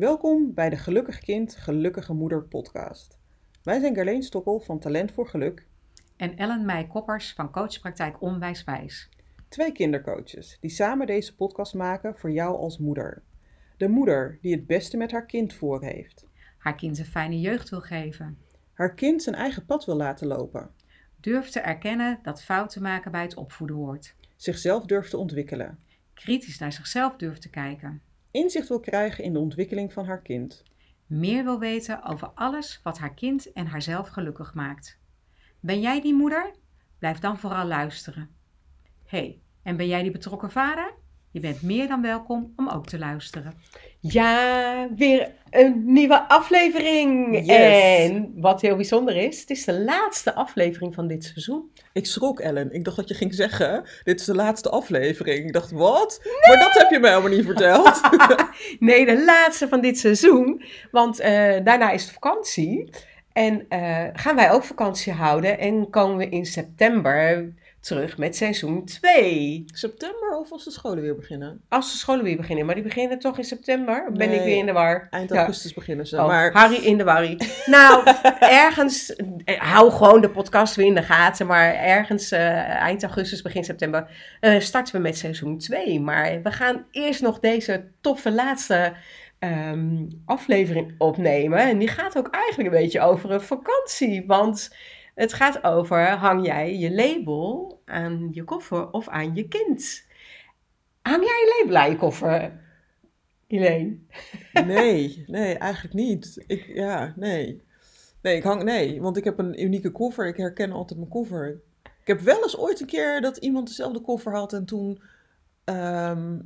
Welkom bij de Gelukkig Kind, Gelukkige Moeder podcast. Wij zijn Gerleen Stokkel van Talent voor Geluk. En Ellen Meij Koppers van Coachpraktijk Onwijswijs. Twee kindercoaches die samen deze podcast maken voor jou als moeder. De moeder die het beste met haar kind voor heeft. Haar kind een fijne jeugd wil geven. Haar kind zijn eigen pad wil laten lopen. Durft te erkennen dat fouten maken bij het opvoeden hoort. Zichzelf durft te ontwikkelen. Kritisch naar zichzelf durft te kijken. Inzicht wil krijgen in de ontwikkeling van haar kind. Meer wil weten over alles wat haar kind en haarzelf gelukkig maakt. Ben jij die moeder? Blijf dan vooral luisteren. hey, en ben jij die betrokken vader? Je bent meer dan welkom om ook te luisteren. Ja, weer een nieuwe aflevering. Yes. En wat heel bijzonder is, het is de laatste aflevering van dit seizoen. Ik schrok, Ellen. Ik dacht dat je ging zeggen, dit is de laatste aflevering. Ik dacht, wat? Maar dat heb je mij helemaal niet verteld. Nee, de laatste van dit seizoen, want eh, daarna is het vakantie. En eh, gaan wij ook vakantie houden en komen we in september terug met seizoen 2. September of als de scholen weer beginnen? Als de scholen weer beginnen, maar die beginnen toch in september? Of Ben Nee, ik weer in de war? Eind Ja. augustus beginnen ze. Oh, maar Harry in de warrie. Nou, ergens, eh, hou gewoon de podcast weer in de gaten, maar ergens eh, eind augustus, begin september eh, starten we met seizoen 2. Maar we gaan eerst nog deze toffe laatste ehm, aflevering opnemen. En die gaat ook eigenlijk een beetje over een vakantie, want het gaat over, hang jij je label aan je koffer of aan je kind? Hang jij je label aan je koffer, Helene? nee, nee, eigenlijk niet. Ik, ja, nee. Nee, ik hang, nee, want ik heb een unieke koffer. Ik herken altijd mijn koffer. Ik heb wel eens ooit een keer dat iemand dezelfde koffer had en toen... ehm,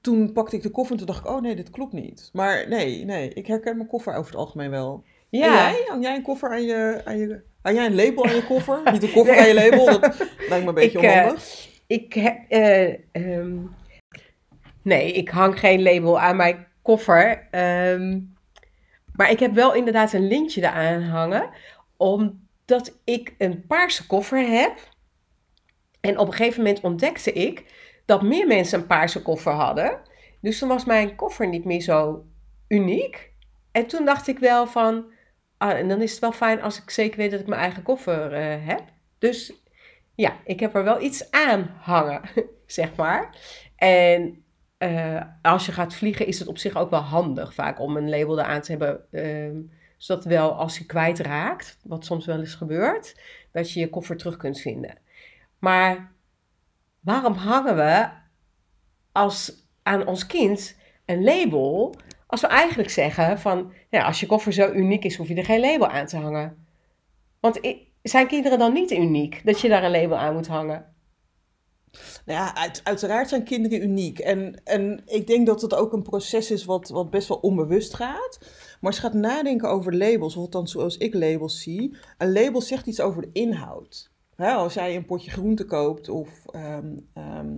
toen pakte ik de koffer en toen dacht ik, oh nee, dit klopt niet. Maar nee, nee, ik herken mijn koffer over het algemeen wel. En jij? Hang jij een koffer aan je... Aan je hang jij een label aan je koffer? Niet een koffer aan je label, dat lijkt me een beetje Ik, eh, onhandig. Ik heb. ehm, nee, ik hang geen label aan mijn koffer. ehm, maar ik heb wel inderdaad een lintje eraan hangen. Omdat ik een paarse koffer heb. En op een gegeven moment ontdekte ik dat meer mensen een paarse koffer hadden. Dus toen was mijn koffer niet meer zo uniek. En toen dacht ik wel van. Ah, en dan is het wel fijn als ik zeker weet dat ik mijn eigen koffer eh, heb. Dus ja, ik heb er wel iets aan hangen, zeg maar. En eh, als je gaat vliegen is het op zich ook wel handig vaak om een label eraan te hebben. ehm, zodat wel als je kwijtraakt, wat soms wel eens gebeurt, dat je je koffer terug kunt vinden. Maar waarom hangen we als, aan ons kind een label als we eigenlijk zeggen van, ja, als je koffer zo uniek is, hoef je er geen label aan te hangen. Want zijn kinderen dan niet uniek dat je daar een label aan moet hangen? Nou ja, uit- uiteraard zijn kinderen uniek. En, en ik denk dat het ook een proces is wat, wat best wel onbewust gaat. Maar als je gaat nadenken over labels, of althans zoals ik labels zie. Een label zegt iets over de inhoud. Als jij een potje groente koopt of ehm, ehm,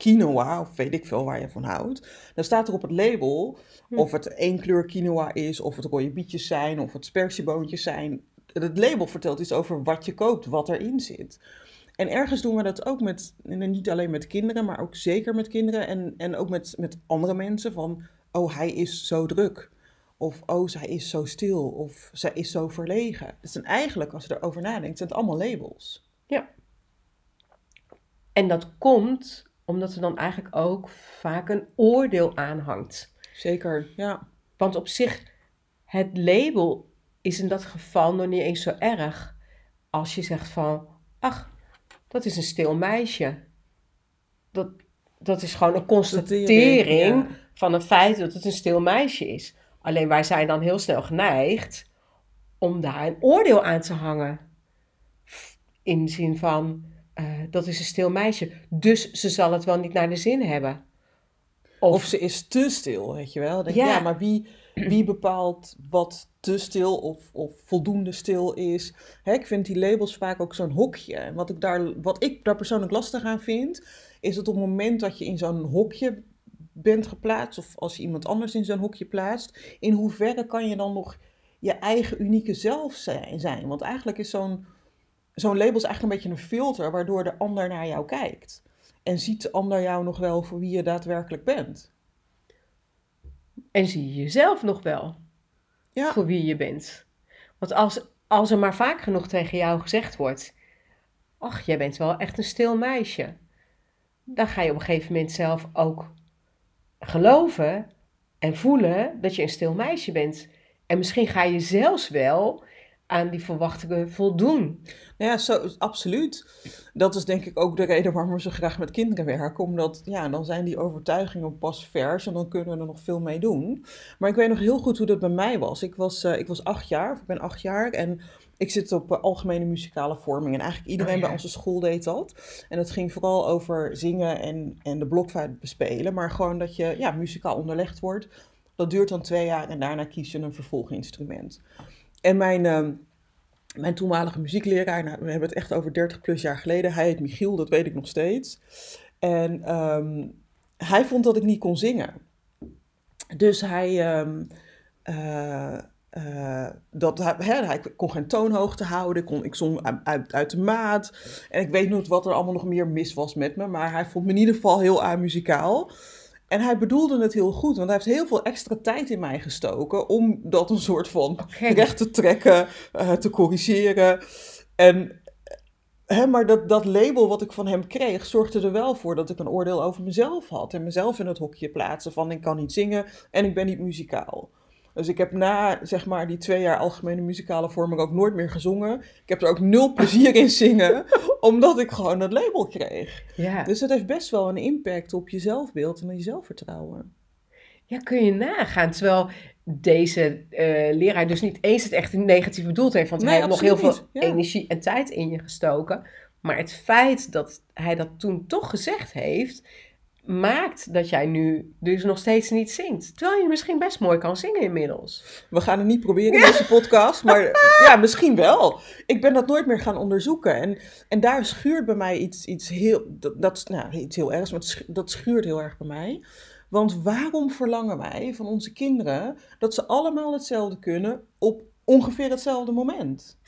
quinoa, of weet ik veel waar je van houdt. Dan staat er op het label Hm. of het één kleur quinoa is, of het rode bietjes zijn, of het spersieboontjes zijn. Het label vertelt iets over wat je koopt, wat erin zit. En ergens doen we dat ook met, en niet alleen met kinderen, maar ook zeker met kinderen en, en ook met, met andere mensen. Van, oh, hij is zo druk. Of, oh, zij is zo stil. Of, zij is zo verlegen. Dus eigenlijk, als je erover nadenkt, zijn het allemaal labels. En dat komt omdat er dan eigenlijk ook vaak een oordeel aan hangt. Zeker, ja. Want op zich, het label is in dat geval nog niet eens zo erg. Als je zegt van, ach, dat is een stil meisje. Dat, dat is gewoon een constatering ja. van het feit dat het een stil meisje is. Alleen wij zijn dan heel snel geneigd om daar een oordeel aan te hangen. In de zin van, dat is een stil meisje, dus ze zal het wel niet naar de zin hebben. Of, ze is te stil, weet je wel. Dan denk Ja. ja, maar wie, wie bepaalt wat te stil of, of voldoende stil is? Hè, ik vind die labels vaak ook zo'n hokje. En wat ik, daar, wat ik daar persoonlijk lastig aan vind, is dat op het moment dat je in zo'n hokje bent geplaatst, of als je iemand anders in zo'n hokje plaatst, in hoeverre kan je dan nog je eigen unieke zelf zijn? Want eigenlijk is zo'n zo'n label is eigenlijk een beetje een filter waardoor de ander naar jou kijkt. En ziet de ander jou nog wel voor wie je daadwerkelijk bent? En zie je jezelf nog wel Ja. voor wie je bent. Want als, als er maar vaak genoeg tegen jou gezegd wordt: Ach, jij bent wel echt een stil meisje. Dan ga je op een gegeven moment zelf ook geloven en voelen dat je een stil meisje bent. En misschien ga je zelfs wel aan die verwachtingen voldoen. Nou ja, zo, absoluut. Dat is denk ik ook de reden waarom we zo graag met kinderen werken. Omdat, ja, dan zijn die overtuigingen pas vers en dan kunnen we er nog veel mee doen. Maar ik weet nog heel goed hoe dat bij mij was. Ik was, eh, ik was acht jaar, of ik ben acht jaar en ik zit op eh, algemene muzikale vorming. En eigenlijk iedereen Oh, ja. bij onze school deed dat. En het ging vooral over zingen en, en de blokfluit bespelen. Maar gewoon dat je ja, muzikaal onderlegd wordt. Dat duurt dan twee jaar en daarna kies je een vervolginstrument. En mijn, ehm, mijn toenmalige muziekleraar, nou, we hebben het echt over 30 plus jaar geleden. Hij heet Michiel, dat weet ik nog steeds. En ehm, hij vond dat ik niet kon zingen. Dus hij, ehm, eh, eh, dat, hij, kon geen toonhoogte houden. Kon, ik zong uit- uit, de maat. En ik weet niet wat er allemaal nog meer mis was met me. Maar hij vond me in ieder geval heel amuzikaal. En hij bedoelde het heel goed, want hij heeft heel veel extra tijd in mij gestoken om dat een soort van Oké. recht te trekken, eh, te corrigeren. En, hè, maar dat, dat label wat ik van hem kreeg, zorgde er wel voor dat ik een oordeel over mezelf had. En mezelf in het hokje plaatsen van ik kan niet zingen en ik ben niet muzikaal. Dus ik heb na zeg maar, die twee jaar algemene muzikale vorming ook nooit meer gezongen. Ik heb er ook nul plezier in zingen, omdat ik gewoon dat label kreeg. Ja. Dus dat heeft best wel een impact op je zelfbeeld en je zelfvertrouwen. Ja, kun je nagaan. Terwijl deze eh, leraar dus niet eens het echt negatief bedoeld heeft. Want Nee, hij heeft nog heel veel. Ja. energie en tijd in je gestoken. Maar het feit dat hij dat toen toch gezegd heeft, maakt dat jij nu dus nog steeds niet zingt. Terwijl je misschien best mooi kan zingen inmiddels. We gaan het niet proberen in deze podcast, maar ja, misschien wel. Ik ben dat nooit meer gaan onderzoeken. En, en daar schuurt bij mij iets, iets heel, dat, dat, nou, iets heel ergs, maar dat schuurt heel erg bij mij. Want waarom verlangen wij van onze kinderen dat ze allemaal hetzelfde kunnen op ongeveer hetzelfde moment?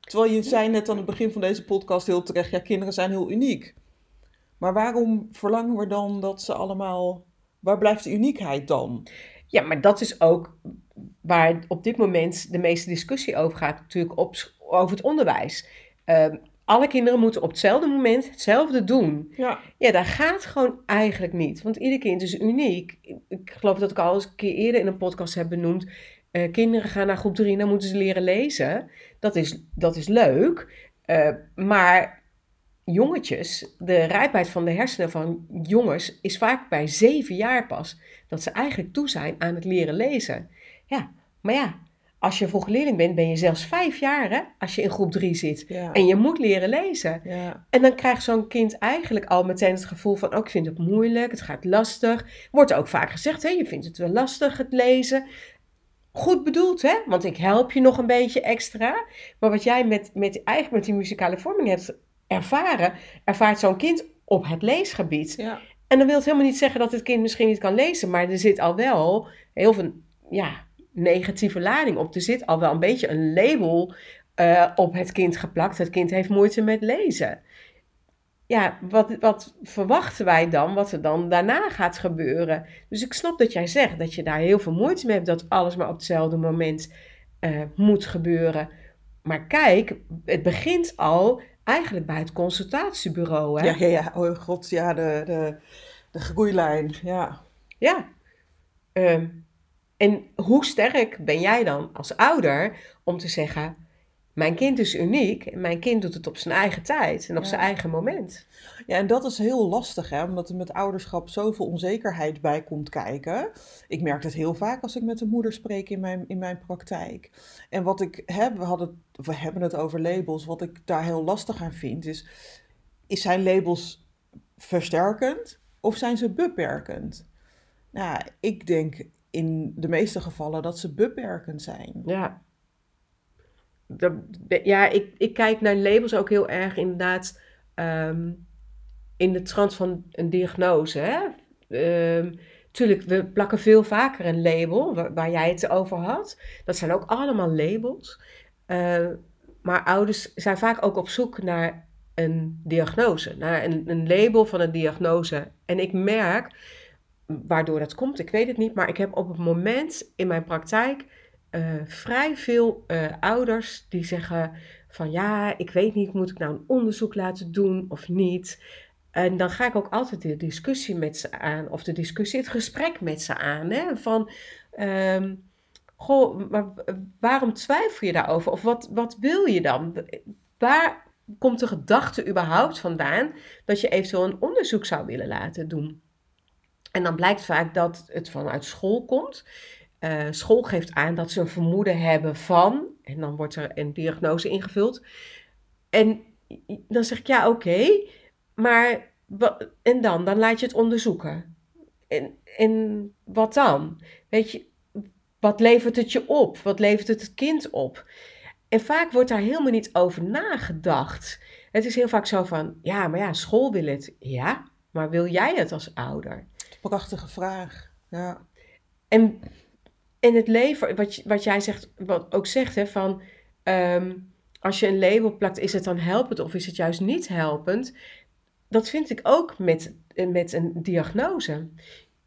Terwijl je zei net aan het begin van deze podcast heel terecht, ja, kinderen zijn heel uniek. Maar waarom verlangen we dan dat ze allemaal, waar blijft de uniekheid dan? Ja, maar dat is ook waar op dit moment de meeste discussie over gaat, natuurlijk op, over het onderwijs. Ehm, alle kinderen moeten op hetzelfde moment hetzelfde doen. Ja, Ja, dat gaat gewoon eigenlijk niet. Want ieder kind is uniek. Ik- geloof dat ik al eens een keer eerder in een podcast heb benoemd. eh, kinderen gaan naar groep 3 en dan moeten ze leren lezen. Dat is, dat is leuk. Eh, maar jongetjes, de rijpheid van de hersenen van jongens is vaak bij zeven jaar pas. Dat ze eigenlijk toe zijn aan het leren lezen. Ja, maar ja, als je vroeg leerling bent, ben je zelfs vijf jaar hè, als je in groep 3 zit. ja, En je moet leren lezen. ja. En dan krijgt zo'n kind eigenlijk al meteen het gevoel van, oh, ik vind het moeilijk, het gaat lastig. Wordt ook vaak gezegd, hè, je vindt het wel lastig, het lezen. Goed bedoeld, hè? Want ik help je nog een beetje extra. Maar wat jij met, met, eigenlijk met die muzikale vorming hebt ervaren, ervaart zo'n kind op het leesgebied. ja. En dan wil het helemaal niet zeggen dat het kind misschien niet kan lezen, maar er zit al wel heel veel ja, negatieve lading op. Er zit al wel een beetje een label eh, op het kind geplakt. Het kind heeft moeite met lezen. Ja, wat, wat verwachten wij dan, wat er dan daarna gaat gebeuren? Dus ik snap dat jij zegt dat je daar heel veel moeite mee hebt, dat alles maar op hetzelfde moment eh, moet gebeuren. Maar kijk, het begint al eigenlijk bij het consultatiebureau. Hè? Ja, ja, ja. Oh god, ja, de, de, de groeilijn. Ja. Ja. Ehm, en hoe sterk ben jij dan als ouder om te zeggen: Mijn kind is uniek en mijn kind doet het op zijn eigen tijd en op Ja. zijn eigen moment? ja, en dat is heel lastig, hè, omdat er met ouderschap zoveel onzekerheid bij komt kijken. Ik merk dat heel vaak als ik met een moeder spreek in mijn, in mijn praktijk. En wat ik heb, we, hadden, we hebben het over labels, wat ik daar heel lastig aan vind, is: is zijn labels versterkend of zijn ze beperkend? Nou, ik denk in de meeste gevallen dat ze beperkend zijn. Ja. Ja, ik, ik kijk naar labels ook heel erg inderdaad ehm, in de trant van een diagnose. Hè? Ehm, tuurlijk, we plakken veel vaker een label, waar, jij het over had. Dat zijn ook allemaal labels. Eh, maar ouders zijn vaak ook op zoek naar een diagnose, naar een, een label van een diagnose. En ik merk waardoor dat komt, ik weet het niet. Maar ik heb op het moment in mijn praktijk eh, vrij veel eh, ouders die zeggen van ja, ik weet niet, moet ik nou een onderzoek laten doen of niet? En dan ga ik ook altijd de discussie met ze aan, of de discussie, het gesprek met ze aan. Hè? Van, ehm, goh, maar waarom twijfel je daarover? Of wat, wat wil je dan? Waar komt de gedachte überhaupt vandaan dat je eventueel een onderzoek zou willen laten doen? En dan blijkt vaak dat het vanuit school komt. Uh, school geeft aan dat ze een vermoeden hebben van, en dan wordt er een diagnose ingevuld. En dan zeg ik ja, oké, maar en dan? Dan laat je het onderzoeken. En, en wat dan? Weet je, wat levert het je op? Wat levert het het kind op? En vaak wordt daar helemaal niet over nagedacht. Het is heel vaak zo van, ja, maar ja, school wil het. Ja, maar wil jij het als ouder? Prachtige vraag, ja. En, en het leven, wat, wat jij zegt, wat ook zegt, hè, van... Ehm, als je een label plakt, is het dan helpend of is het juist niet helpend? Dat vind ik ook met, met een diagnose.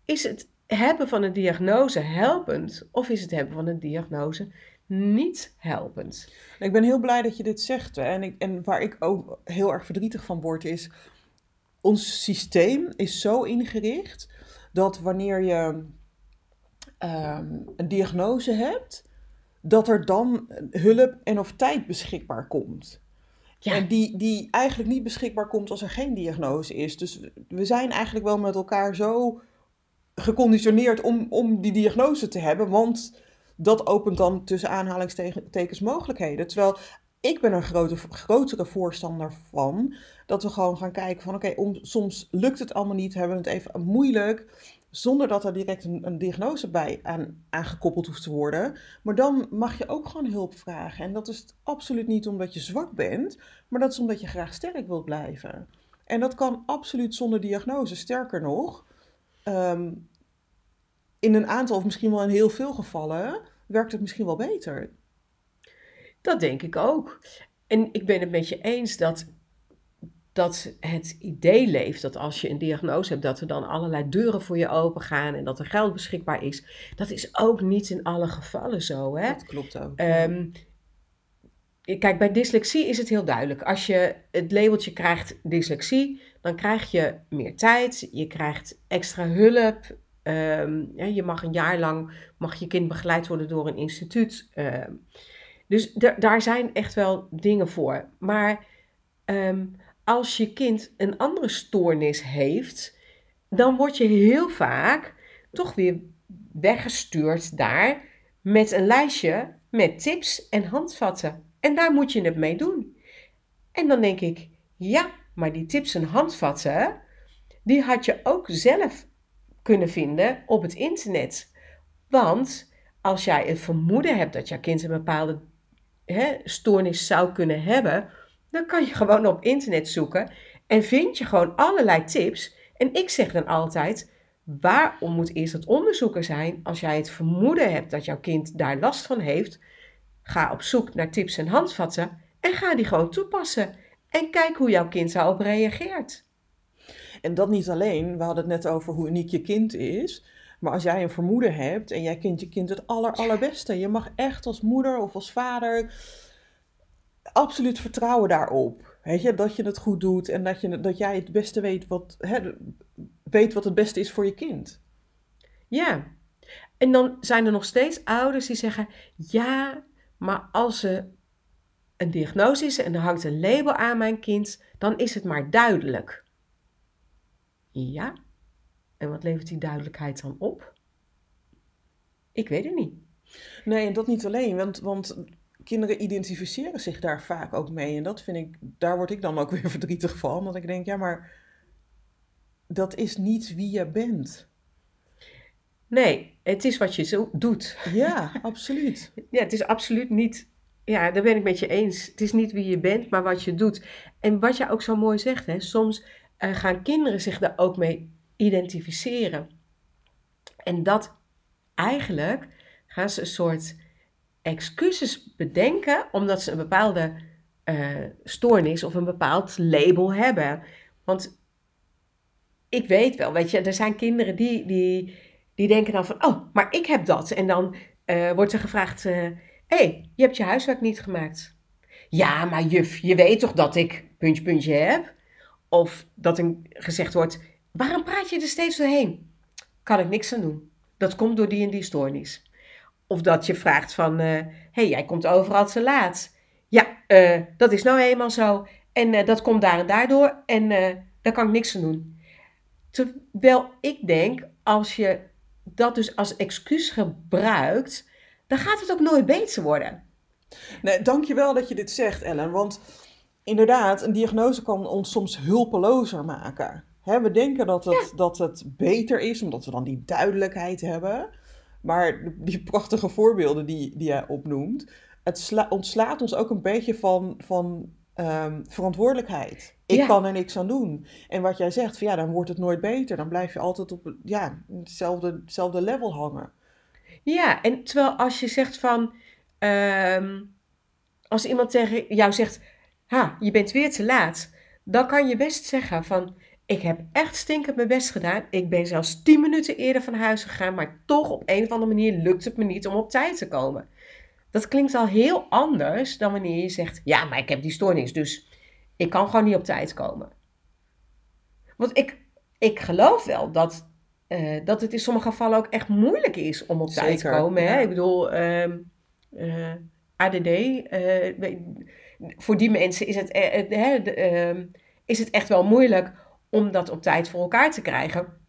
Is het hebben van een diagnose helpend of is het hebben van een diagnose niet helpend? Ik ben heel blij dat je dit zegt. En, ik, en waar ik ook heel erg verdrietig van word is, ons systeem is zo ingericht dat wanneer je ehm, een diagnose hebt, dat er dan hulp en of tijd beschikbaar komt. Ja. En die, die eigenlijk niet beschikbaar komt als er geen diagnose is. Dus we zijn eigenlijk wel met elkaar zo geconditioneerd om, om die diagnose te hebben. Want dat opent dan tussen aanhalingstekens mogelijkheden. Terwijl ik ben een grote, grotere voorstander van dat we gewoon gaan kijken van oké, soms lukt het allemaal niet, hebben we het even moeilijk zonder dat er direct een, een diagnose bij aan, aangekoppeld hoeft te worden. Maar dan mag je ook gewoon hulp vragen. En dat is absoluut niet omdat je zwak bent, maar dat is omdat je graag sterk wilt blijven. En dat kan absoluut zonder diagnose. Sterker nog, ehm, in een aantal of misschien wel in heel veel gevallen werkt het misschien wel beter. Dat denk ik ook. En ik ben het met je eens dat dat het idee leeft dat als je een diagnose hebt, dat er dan allerlei deuren voor je open gaan en dat er geld beschikbaar is. Dat is ook niet in alle gevallen zo. Hè? Dat klopt ook. Um, kijk, bij dyslexie is het heel duidelijk. Als je het labeltje krijgt dyslexie, dan krijg je meer tijd, je krijgt extra hulp. Um, ja, je mag een jaar lang mag je kind begeleid worden door een instituut. Um, dus daar zijn echt wel dingen voor. Maar als je kind een andere stoornis heeft, dan word je heel vaak toch weer weggestuurd daar met een lijstje met tips en handvatten. En daar moet je het mee doen. En dan denk ik, ja, maar die tips en handvatten, die had je ook zelf kunnen vinden op het internet. Want als jij het vermoeden hebt dat jouw kind een bepaalde hè, stoornis zou kunnen hebben, dan kan je gewoon op internet zoeken en vind je gewoon allerlei tips. En ik zeg dan altijd, waarom moet eerst het onderzoeken zijn als jij het vermoeden hebt dat jouw kind daar last van heeft? Ga op zoek naar tips en handvatten en ga die gewoon toepassen. En kijk hoe jouw kind daarop reageert. En dat niet alleen, we hadden het net over hoe uniek je kind is. Maar als jij een vermoeden hebt en jij kent je kind het aller, allerbeste. Je mag echt als moeder of als vader absoluut vertrouwen daarop. Weet je, dat je het goed doet en dat, je, dat jij het beste weet wat, hè, weet wat het beste is voor je kind. Ja, en dan zijn er nog steeds ouders die zeggen: ja, maar als er een diagnose is en er hangt een label aan mijn kind, dan is het maar duidelijk. Ja, en wat levert die duidelijkheid dan op? Ik weet het niet. Nee, en dat niet alleen, want, want kinderen identificeren zich daar vaak ook mee. En dat vind ik, daar word ik dan ook weer verdrietig van. Dat ik denk, ja, maar dat is niet wie je bent. Nee, het is wat je zo doet. Ja, absoluut. ja, het is absoluut niet. Ja, daar ben ik met je eens. Het is niet wie je bent, maar wat je doet. En wat je ook zo mooi zegt, hè, soms uh, gaan kinderen zich daar ook mee identificeren. En dat eigenlijk gaan ze een soort excuses bedenken omdat ze een bepaalde uh, stoornis of een bepaald label hebben. Want ik weet wel, weet je, er zijn kinderen die, die, die denken dan van, oh, maar ik heb dat. En dan eh, wordt er gevraagd, hé, hey, je hebt je huiswerk niet gemaakt. Ja, maar juf, je weet toch dat ik puntje, puntje heb? Of dat er gezegd wordt, waarom praat je er steeds doorheen? Kan ik niks aan doen. Dat komt door die en die stoornis. Of dat je vraagt van, hé, hey, jij komt overal te laat. Ja, uh, dat is nou eenmaal zo. En uh, dat komt daar en daardoor. En daar kan ik niks aan doen. Terwijl ik denk, als je dat dus als excuus gebruikt, dan gaat het ook nooit beter worden. Nee, dankjewel dat je dit zegt, Ellen. Want inderdaad, een diagnose kan ons soms hulpelozer maken. we denken dat het, dat het beter is, omdat we dan die duidelijkheid hebben. Maar die prachtige voorbeelden die, die jij opnoemt, het ontslaat ons ook een beetje van, van um, verantwoordelijkheid. Ik kan er niks aan doen. En wat jij zegt, van, ja, dan wordt het nooit beter. Dan blijf je altijd op ja, hetzelfde, hetzelfde level hangen. Ja, en terwijl als je zegt van... Um, als iemand tegen jou zegt... Ha, je bent weer te laat. Dan kan je best zeggen van... Ik heb echt stinkend mijn best gedaan. Ik ben zelfs tien minuten eerder van huis gegaan. Maar toch op een of andere manier lukt het me niet om op tijd te komen. Dat klinkt al heel anders dan wanneer je zegt: Ja, maar ik heb die stoornis, dus ik kan gewoon niet op tijd komen. Want ik, ik geloof wel dat, uh, dat het in sommige gevallen ook echt moeilijk is om op tijd te komen. Hè? Ik bedoel, uh, ehm, uh, eh, ADD, uh, voor die mensen is het, ehm, is het echt wel moeilijk om dat op tijd voor elkaar te krijgen.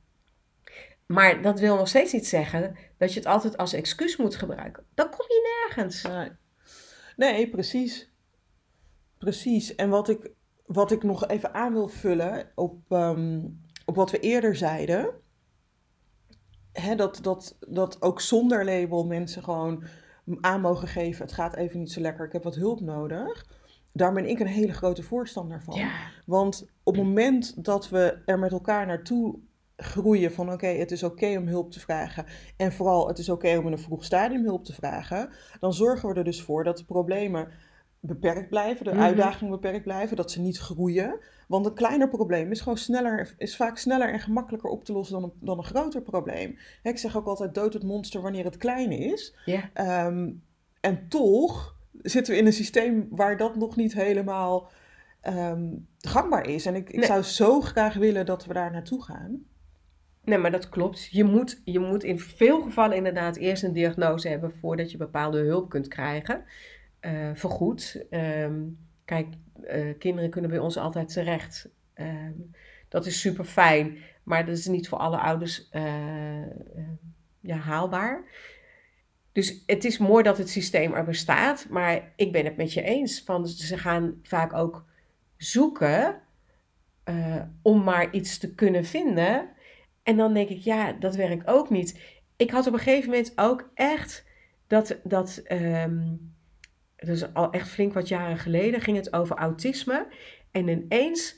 Maar dat wil nog steeds niet zeggen dat je het altijd als excuus moet gebruiken. Dan kom je nergens. Nee, precies. Precies. En wat ik, wat ik nog even aan wil vullen op, ehm, op wat we eerder zeiden. Hè, dat, dat, dat ook zonder label mensen gewoon aan mogen geven. Het gaat even niet zo lekker, ik heb wat hulp nodig. Daar ben ik een hele grote voorstander van. Ja. Want op het moment dat we er met elkaar naartoe groeien van oké, het is oké om hulp te vragen en vooral het is oké om in een vroeg stadium hulp te vragen, dan zorgen we er dus voor dat de problemen beperkt blijven, de mhm. uitdagingen beperkt blijven, dat ze niet groeien. Want een kleiner probleem is gewoon sneller, is vaak sneller en gemakkelijker op te lossen dan een, dan een groter probleem. ik zeg ook altijd dood het monster wanneer het klein is. Ehm, en toch zitten we in een systeem waar dat nog niet helemaal ehm, gangbaar is. En ik, ik zou zo graag willen dat we daar naartoe gaan. Nee, maar dat klopt. Je moet, je moet in veel gevallen inderdaad eerst een diagnose hebben voordat je bepaalde hulp kunt krijgen. Uh, vergoed. Ehm, kijk, uh, kinderen kunnen bij ons altijd terecht. Uh, dat is super fijn, maar dat is niet voor alle ouders eh, ja, haalbaar. Dus het is mooi dat het systeem er bestaat, maar ik ben het met je eens. Van, ze gaan vaak ook zoeken om maar iets te kunnen vinden en dan denk ik, ja, dat werkt ook niet. Ik had op een gegeven moment ook echt dat, dat um, dat is al echt flink wat jaren geleden, ging het over autisme. En ineens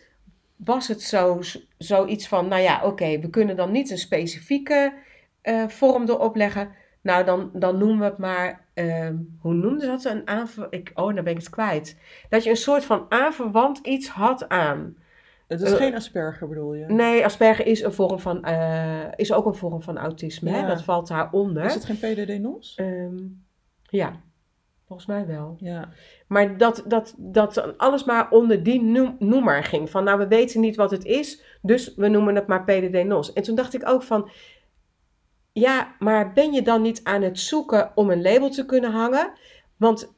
was het zo, zoiets van, nou ja, oké, we kunnen dan niet een specifieke uh, vorm erop leggen. Nou, dan, dan noemen we het maar, uh, hoe noemden ze dat? Een ik, oh, dan ben ik het kwijt. Dat je een soort van aanverwant iets had aan. Het is uh, geen Asperger bedoel je? Nee, Asperger is, een vorm van, uh, is ook een vorm van autisme. Ja. Hè? Dat valt daaronder. Is het geen PDD-NOS? Um, ja, volgens mij wel. Ja. Maar dat, dat, dat alles maar onder die noemer ging. Van nou, we weten niet wat het is, dus we noemen het maar PDD-NOS. En toen dacht ik ook van, ja, maar ben je dan niet aan het zoeken om een label te kunnen hangen? Want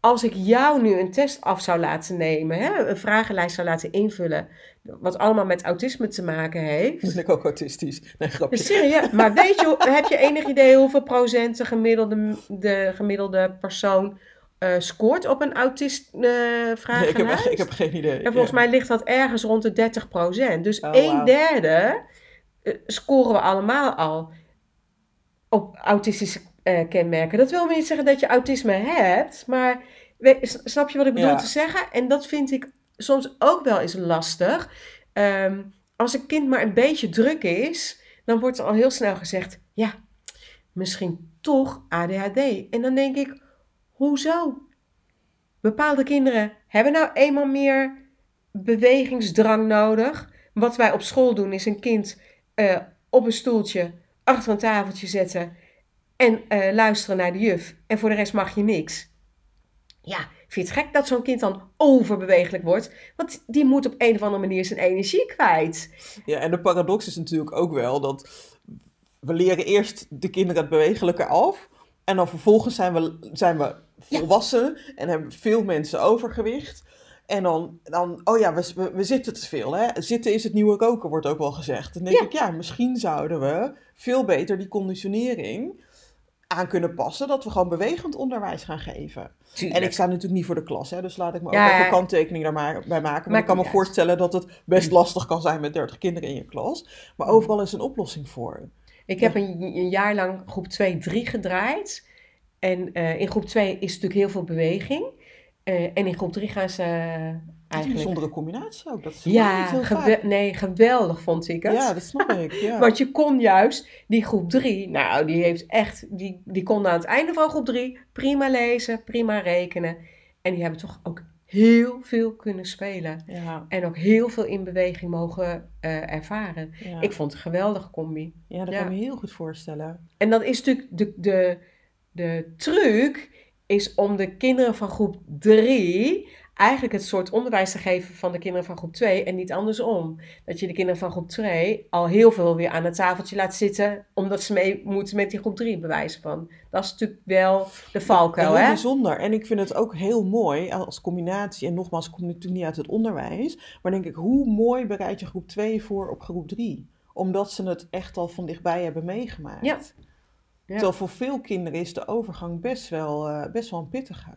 als ik jou nu een test af zou laten nemen, hè, een vragenlijst zou laten invullen, wat allemaal met autisme te maken heeft. Ben ik ook autistisch? Nee, grapje. Serieus? Maar weet je, heb je enig idee hoeveel procent de gemiddelde, de gemiddelde persoon uh, scoort op een autist uh, vragenlijst? Nee, ik, heb, ik heb geen idee. En volgens mij ligt dat ergens rond de 30 procent. Dus oh, een derde scoren we allemaal al op autistische uh, kenmerken. Dat wil niet zeggen dat je autisme hebt, maar snap je wat ik bedoel te zeggen? En dat vind ik soms ook wel eens lastig. Um, als een kind maar een beetje druk is, dan wordt er al heel snel gezegd: ja, misschien toch ADHD. En dan denk ik: hoezo? Bepaalde kinderen hebben nou eenmaal meer bewegingsdrang nodig. wat wij op school doen is een kind eh, op een stoeltje achter een tafeltje zetten en eh, luisteren naar de juf. En voor de rest mag je niks. Ja, vind je het gek dat zo'n kind dan overbewegelijk wordt? Want die moet op een of andere manier zijn energie kwijt. Ja, en de paradox is natuurlijk ook wel dat we leren eerst de kinderen het bewegelijke af. En dan vervolgens zijn we, zijn we volwassen en hebben veel mensen overgewicht. En dan, dan oh ja, we, we, we zitten te veel. Hè? Zitten is het nieuwe roken, wordt ook wel gezegd. Dan denk Ja. ik, ja, misschien zouden we veel beter die conditionering aan kunnen passen. Dat we gewoon bewegend onderwijs gaan geven. En ik sta natuurlijk niet voor de klas, hè, dus laat ik me Ja, ook even kanttekening daar maar bij maken. Maar ik kan me uit. voorstellen dat het best lastig kan zijn met 30 kinderen in je klas. Maar overal is een oplossing voor. Ik heb een, een jaar lang groep 2, 3 gedraaid. En eh, in groep 2 is natuurlijk heel veel beweging. Eh, en in groep 3 gaan ze eh, is een eigenlijk... bijzondere combinatie ook. Dat is Ja, niet heel gewe- vaak. nee, geweldig vond ik het. Ja, dat snap ik. Ja. Want je kon juist, die groep 3, nou, die heeft echt, die, die kon aan het einde van groep 3 prima lezen, prima rekenen. En die hebben toch ook heel veel kunnen spelen. ja, En ook heel veel in beweging mogen eh, ervaren. ja. Ik vond het een geweldige combi. ja, dat kan ik me heel goed voorstellen. En dat is natuurlijk de, de, de truc, is om de kinderen van groep 3 eigenlijk het soort onderwijs te geven van de kinderen van groep 2 en niet andersom. Dat je de kinderen van groep 2 al heel veel weer aan het tafeltje laat zitten, omdat ze mee moeten met die groep 3 bewijzen van. Dat is natuurlijk wel de valkuil, heel hè? bijzonder. En ik vind het ook heel mooi als combinatie. En nogmaals, ik kom natuurlijk niet uit het onderwijs. Maar denk ik, hoe mooi bereid je groep 2 voor op groep 3? Omdat ze het echt al van dichtbij hebben meegemaakt. Ja. Terwijl voor veel kinderen is de overgang best wel, eh, best wel een pittige.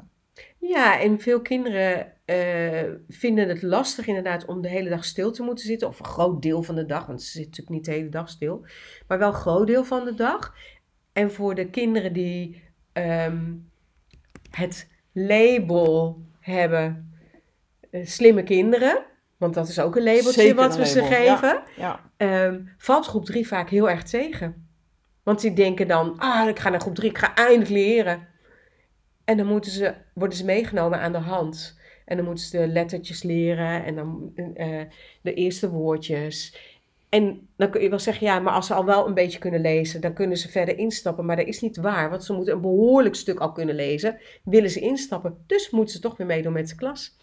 Ja, en veel kinderen eh, vinden het lastig inderdaad om de hele dag stil te moeten zitten. Of een groot deel van de dag, want ze zitten natuurlijk niet de hele dag stil. Maar wel een groot deel van de dag. En voor de kinderen die ehm, het label hebben, eh, slimme kinderen. Want dat is ook een labeltje Zeker wat we ze label, geven. Ja, ehm, valt groep 3 vaak heel erg tegen. Want die denken dan, ah, ik ga naar groep 3, ik ga eindelijk leren. En dan moeten ze, worden ze meegenomen aan de hand. En dan moeten ze de lettertjes leren en dan eh, de eerste woordjes. En dan kun je wel zeggen, ja, maar als ze al wel een beetje kunnen lezen, dan kunnen ze verder instappen. Maar dat is niet waar, want ze moeten een behoorlijk stuk al kunnen lezen. Willen ze instappen, dus moeten ze toch weer meedoen met de klas.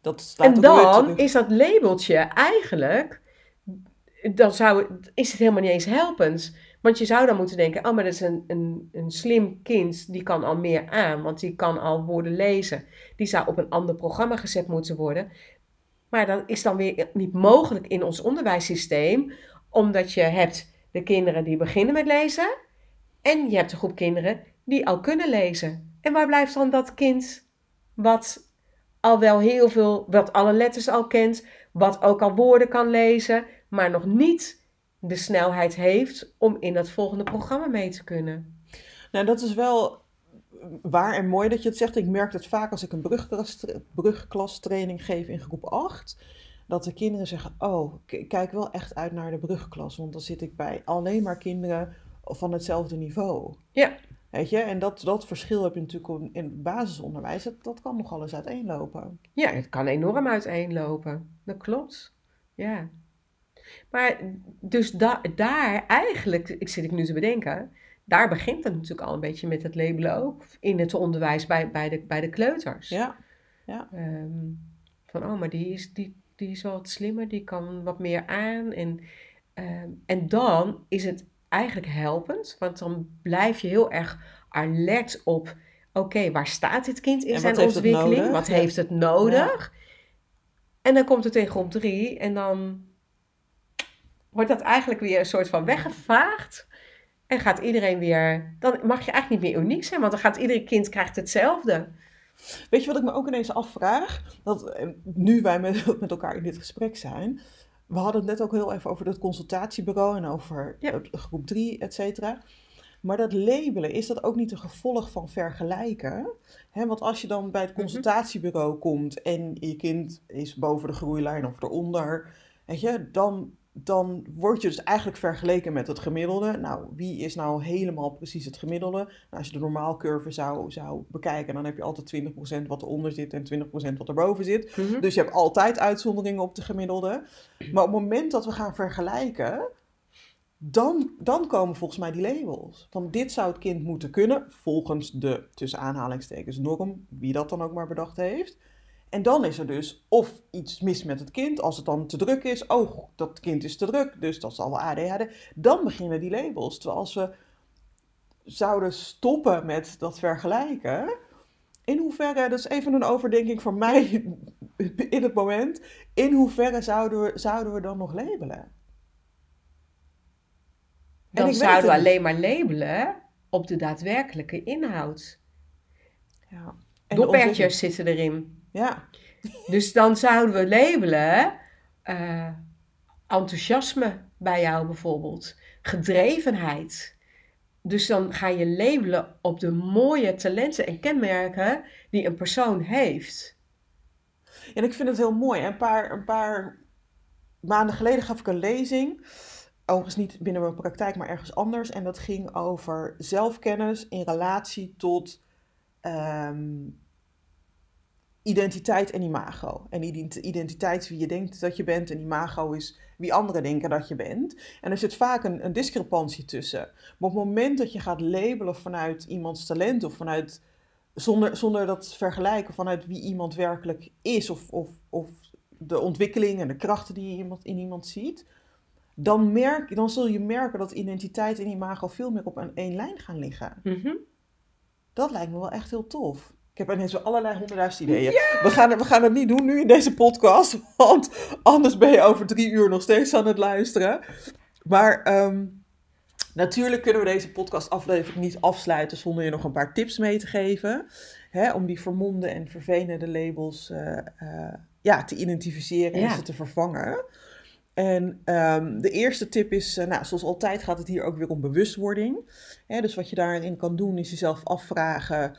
dat staat En dan is dat labeltje eigenlijk, dan zou, is het helemaal niet eens helpend. Want je zou dan moeten denken, oh, maar dat is een, een, een slim kind, die kan al meer aan, want die kan al woorden lezen. Die zou op een ander programma gezet moeten worden. Maar dat is dan weer niet mogelijk in ons onderwijssysteem, omdat je hebt de kinderen die beginnen met lezen en je hebt een groep kinderen die al kunnen lezen. En waar blijft dan dat kind wat al wel heel veel, wat alle letters al kent, wat ook al woorden kan lezen, maar nog niet de snelheid heeft om in dat volgende programma mee te kunnen. Nou, dat is wel waar en mooi dat je het zegt. Ik merk het vaak als ik een brugklas, brugklastraining geef in groep 8. Dat de kinderen zeggen, oh, kijk wel echt uit naar de brugklas. Want dan zit ik bij alleen maar kinderen van hetzelfde niveau. Ja. Weet je, en dat, dat verschil heb je natuurlijk in het basisonderwijs. Dat, dat kan nogal eens uiteenlopen. Ja, het kan enorm uiteenlopen. Dat klopt. Ja. Maar dus da daar eigenlijk, ik zit ik nu te bedenken, daar begint het natuurlijk al een beetje met het labelen ook in het onderwijs bij, bij, de, bij de kleuters. Ja, Ehm, van, oh, maar die is, die, die is wel wat slimmer, die kan wat meer aan. En, ehm, en dan is het eigenlijk helpend, want dan blijf je heel erg alert op, oké, waar staat dit kind in En zijn wat ontwikkeling? Wat Ja. heeft het nodig? En dan komt het in groep drie en dan wordt dat eigenlijk weer een soort van weggevaagd. En gaat iedereen weer, dan mag je eigenlijk niet meer uniek zijn, want dan gaat ieder kind krijgt hetzelfde. Weet je wat ik me ook ineens afvraag? Dat eh, nu wij met, met elkaar in dit gesprek zijn. We hadden het net ook heel even over dat consultatiebureau en over Ja. groep 3, et cetera. Maar dat labelen, is dat ook niet een gevolg van vergelijken? Hè, want als je dan bij het Mhm. consultatiebureau komt en je kind is boven de groeilijn of eronder, weet je, dan dan word je dus eigenlijk vergeleken met het gemiddelde. Nou, wie is nou helemaal precies het gemiddelde? Nou, als je de normaalcurve zou, zou bekijken, dan heb je altijd 20% wat eronder zit en 20% wat erboven zit. Mhm. Dus je hebt altijd uitzonderingen op de gemiddelde. Maar op het moment dat we gaan vergelijken, dan, dan komen volgens mij die labels. Van dit zou het kind moeten kunnen, volgens de tussen aanhalingstekens norm, wie dat dan ook maar bedacht heeft. En dan is er dus of iets mis met het kind, als het dan te druk is. Oh, dat kind is te druk, dus dat zal wel ADHD. Dan beginnen die labels. Terwijl als we zouden stoppen met dat vergelijken. In hoeverre, dat is even een overdenking van mij in het moment. In hoeverre zouden we, zouden we dan nog labelen? En Dan ik weet zouden we alleen maar labelen op de daadwerkelijke inhoud. Ja. En. Doppertjes zitten erin. Ja, Dus dan zouden we labelen eh, enthousiasme bij jou bijvoorbeeld, gedrevenheid. Dus dan ga je labelen op de mooie talenten en kenmerken die een persoon heeft. En ik vind het heel mooi. Een paar, een paar maanden geleden gaf ik een lezing. Overigens niet binnen mijn praktijk, maar ergens anders. En dat ging over zelfkennis in relatie tot ehm, identiteit en imago. En ident- identiteit is wie je denkt dat je bent en imago is wie anderen denken dat je bent. En er zit vaak een, een discrepantie tussen. Maar op het moment dat je gaat labelen vanuit iemands talent of vanuit zonder, zonder dat vergelijken vanuit wie iemand werkelijk is of, of, of de ontwikkeling en de krachten die je iemand, in iemand ziet, dan, merk, dan zul je merken dat identiteit en imago veel meer op een één lijn gaan liggen. Mhm. Dat lijkt me wel echt heel tof. Ik heb ineens zo allerlei honderdduizend ideeën. We, gaan, het- we gaan het niet doen nu in deze podcast, want anders ben je over drie uur nog steeds aan het luisteren. Maar ehm, natuurlijk kunnen we deze podcastaflevering niet afsluiten zonder je nog een paar tips mee te geven. Hè, om die vermomde en vervelende labels eh, eh, ja, te identificeren en ze te vervangen. En ehm, de eerste tip is, eh, nou, zoals altijd gaat het hier ook weer om bewustwording. Hè, dus wat je daarin kan doen is jezelf afvragen,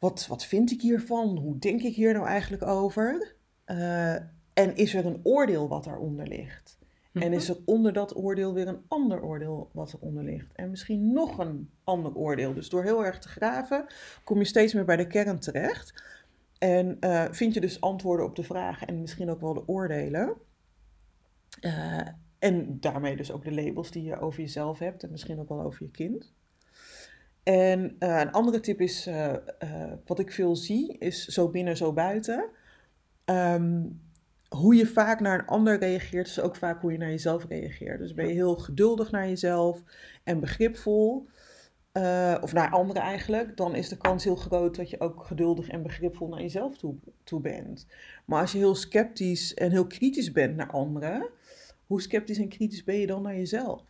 wat, wat vind ik hiervan? Hoe denk ik hier nou eigenlijk over? Eh, en is er een oordeel wat daaronder ligt? En is er onder dat oordeel weer een ander oordeel wat eronder ligt? En misschien nog een ander oordeel. Dus door heel erg te graven kom je steeds meer bij de kern terecht. En eh, vind je dus antwoorden op de vragen en misschien ook wel de oordelen. Eh, en daarmee dus ook de labels die je over jezelf hebt en misschien ook wel over je kind. En eh, een andere tip is, eh, eh, wat ik veel zie, is zo binnen, zo buiten. Ehm, hoe je vaak naar een ander reageert, is ook vaak hoe je naar jezelf reageert. Dus ben je heel geduldig naar jezelf en begripvol, of naar anderen eigenlijk, dan is de kans heel groot dat je ook geduldig en begripvol naar jezelf toe, toe bent. Maar als je heel sceptisch en heel kritisch bent naar anderen, hoe sceptisch en kritisch ben je dan naar jezelf?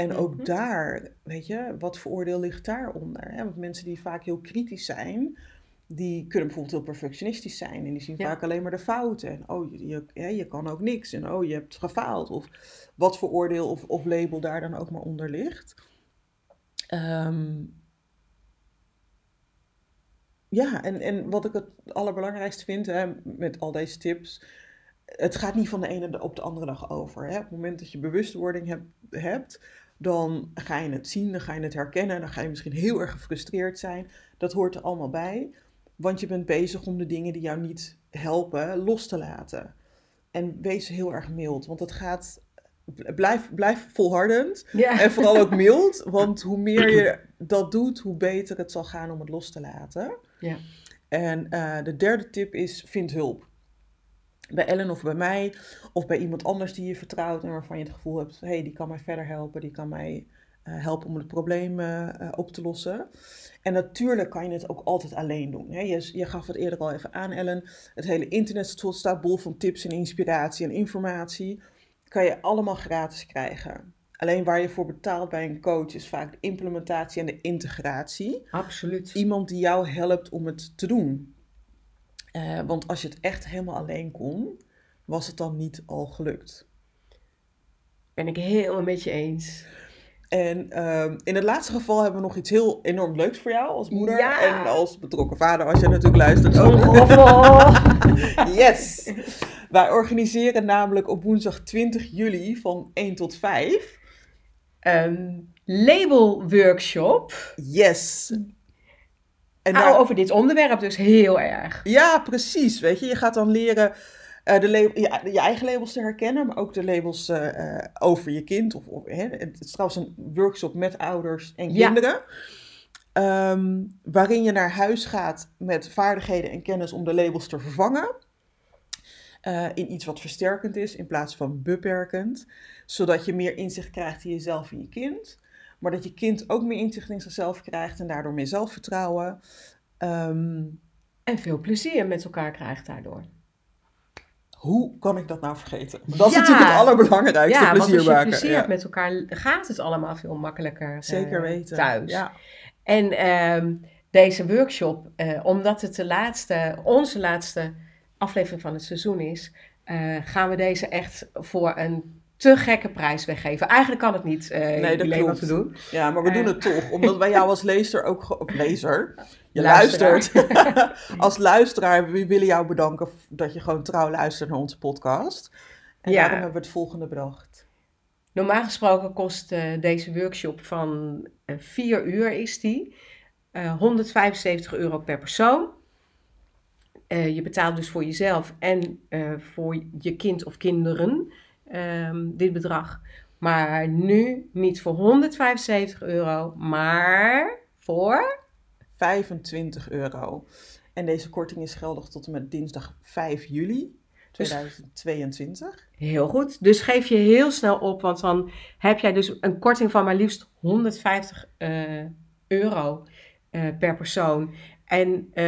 En ook Mhm. daar, weet je, wat voor oordeel ligt daaronder? Hè? Want mensen die vaak heel kritisch zijn, die kunnen bijvoorbeeld heel perfectionistisch zijn. En die zien Ja. vaak alleen maar de fouten. En oh, je, je, hè, je kan ook niks. En oh, je hebt gefaald. Of wat voor oordeel of, of label daar dan ook maar onder ligt. Ehm, ja, en, en wat ik het allerbelangrijkste vind hè, met al deze tips. Het gaat niet van de ene op de andere dag over. Hè. Op het moment dat je bewustwording heb- hebt, dan ga je het zien, dan ga je het herkennen. Dan ga je misschien heel erg gefrustreerd zijn. Dat hoort er allemaal bij. Want je bent bezig om de dingen die jou niet helpen los te laten. En wees heel erg mild, want het gaat. Blijf, blijf volhardend. Ja. En vooral ook mild, want hoe meer je dat doet, hoe beter het zal gaan om het los te laten. Ja. En eh, de derde tip is: vind hulp. Bij Ellen of bij mij, of bij iemand anders die je vertrouwt en waarvan je het gevoel hebt: hé, hey, die kan mij verder helpen, die kan mij eh, helpen om het probleem eh, op te lossen. En natuurlijk kan je het ook altijd alleen doen. Hè? Je, je gaf het eerder al even aan, Ellen. Het hele internet staat- staat bol van tips en inspiratie en informatie. Kan je allemaal gratis krijgen. Alleen waar je voor betaalt bij een coach is vaak de implementatie en de integratie. Absoluut. Iemand die jou helpt om het te doen. Eh, want als je het echt helemaal alleen kon, was het dan niet al gelukt. Ben ik helemaal met je eens. En ehm, in het laatste geval hebben we nog iets heel enorm leuks voor jou als moeder. Ja. En als betrokken vader, als je natuurlijk luistert. Tromgeroffel. Yes! Wij organiseren namelijk op woensdag 20 juli van 1 tot 5. Een label workshop. Yes. En Nou, daar- over dit onderwerp dus heel erg. Ja, precies. Weet je, je gaat dan leren eh, de je, je eigen labels te herkennen, maar ook de labels eh, eh, over je kind. Of, of, hè, het is trouwens een workshop met ouders en Ja. kinderen. Ehm, waarin je naar huis gaat met vaardigheden en kennis om de labels te vervangen. in iets wat versterkend is in plaats van beperkend. Zodat je meer inzicht krijgt in jezelf en je kind. Maar dat je kind ook meer inzicht in zichzelf krijgt en daardoor meer zelfvertrouwen. Ehm, En veel plezier met elkaar krijgt daardoor. Hoe kan ik dat nou vergeten? Dat is Ja. natuurlijk het allerbelangrijkste, ja, want plezier als je maken. plezier Ja. hebt met elkaar, gaat het allemaal veel makkelijker eh, Zeker weten. thuis. Ja. En ehm, deze workshop, eh, omdat het de laatste, onze laatste aflevering van het seizoen is, eh, gaan we deze echt voor een te gekke prijs weggeven. Eigenlijk kan het niet, eh Nee, dat wat we doen. ja, maar we Eh. doen het toch. Omdat wij jou als lezer ook... Of lezer? Je Luisteraar. luistert. als luisteraar, we willen jou bedanken dat je gewoon trouw luistert naar onze podcast. En Ja. daarom hebben we het volgende bedacht. Normaal gesproken kost eh, deze workshop van eh, vier uur is die. eh, 175 euro per persoon. Eh, je betaalt dus voor jezelf en eh, voor je kind of kinderen ehm, dit bedrag. Maar nu niet voor 175 euro, maar voor... 25 euro. En deze korting is geldig tot en met dinsdag 5 juli Dus- 2022. Heel goed. Dus geef je heel snel op, want dan heb jij dus een korting van maar liefst 150 eh, euro eh, per persoon. En eh,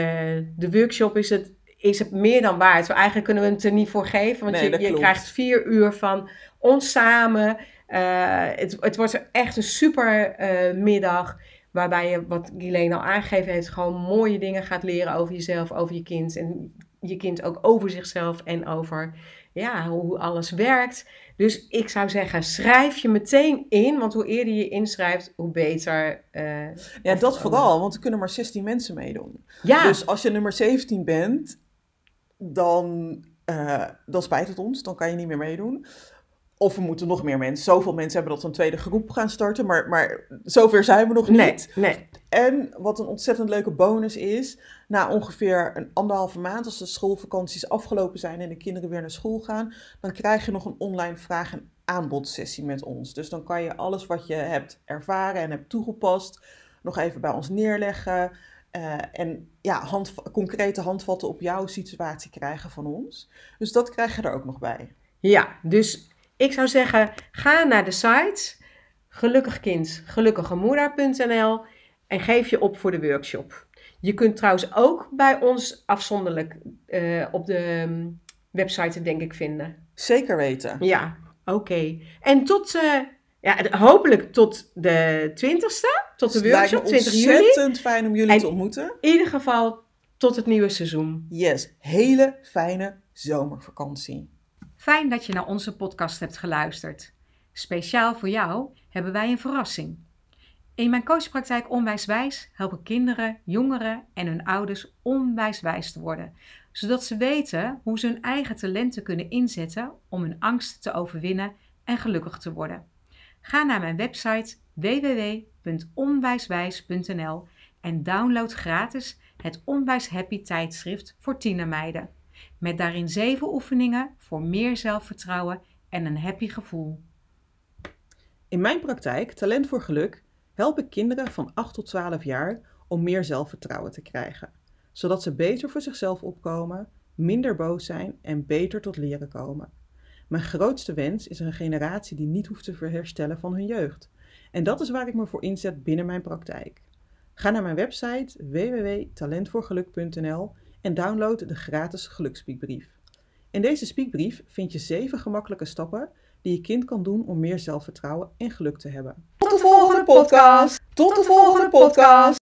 de workshop is het, is het meer dan waard. Zo eigenlijk kunnen we het er niet voor geven, want Nee, je, je krijgt vier uur van ons samen. Eh, het, het wordt echt een super eh, middag. Waarbij je, wat Guilaine al aangegeven heeft, gewoon mooie dingen gaat leren over jezelf, over je kind. En je kind ook over zichzelf en over ja, hoe alles werkt. Dus ik zou zeggen, schrijf je meteen in. Want hoe eerder je inschrijft, hoe beter. eh, Ja, dat vooral, want er kunnen maar 16 mensen meedoen. Ja, Dus als je nummer 17 bent, dan, eh, dan spijt het ons. Dan kan je niet meer meedoen. Of we moeten nog meer mensen. Zoveel mensen hebben dat een tweede groep gaan starten. Maar, maar zover zijn we nog niet. nee, nee. En wat een ontzettend leuke bonus is. Na ongeveer een anderhalve maand, als de schoolvakanties afgelopen zijn en de kinderen weer naar school gaan, dan krijg je nog een online vraag- en aanbodsessie met ons. Dus dan kan je alles wat je hebt ervaren en hebt toegepast, nog even bij ons neerleggen. Eh, en ja, hand, concrete handvatten op jouw situatie krijgen van ons. Dus dat krijg je er ook nog bij. Ja, dus ik zou zeggen, ga naar de site gelukkigkind, gelukkigemoeder.nl en geef je op voor de workshop. Je kunt trouwens ook bij ons afzonderlijk eh, op de mm, website denk ik vinden. Zeker weten. Ja, oké. En tot, eh, ja, hopelijk tot de 20ste, tot de Dus workshop, 20 juli. ontzettend fijn om jullie En- te ontmoeten. In ieder geval tot het nieuwe seizoen. Yes, hele fijne zomervakantie. Fijn dat je naar onze podcast hebt geluisterd. Speciaal voor jou hebben wij een verrassing. In mijn coachpraktijk Onwijswijs helpen kinderen, jongeren en hun ouders onwijswijs te worden, zodat ze weten hoe ze hun eigen talenten kunnen inzetten om hun angst te overwinnen en gelukkig te worden. Ga naar mijn website www.onwijswijs.nl en download gratis het Onwijs Happy tijdschrift voor tienermeiden. Met daarin zeven oefeningen voor meer zelfvertrouwen en een happy gevoel. In mijn praktijk, Talent voor Geluk, help ik kinderen van 8 tot 12 jaar om meer zelfvertrouwen te krijgen, zodat ze beter voor zichzelf opkomen, minder boos zijn en beter tot leren komen. Mijn grootste wens is een generatie die niet hoeft te herstellen van hun jeugd. En dat is waar ik me voor inzet binnen mijn praktijk. Ga naar mijn website www.talentvoorgeluk.nl en download de gratis gelukspiekbrief. In deze spiekbrief vind je 7 gemakkelijke stappen die je kind kan doen om meer zelfvertrouwen en geluk te hebben. Tot de volgende podcast! Tot de volgende podcast!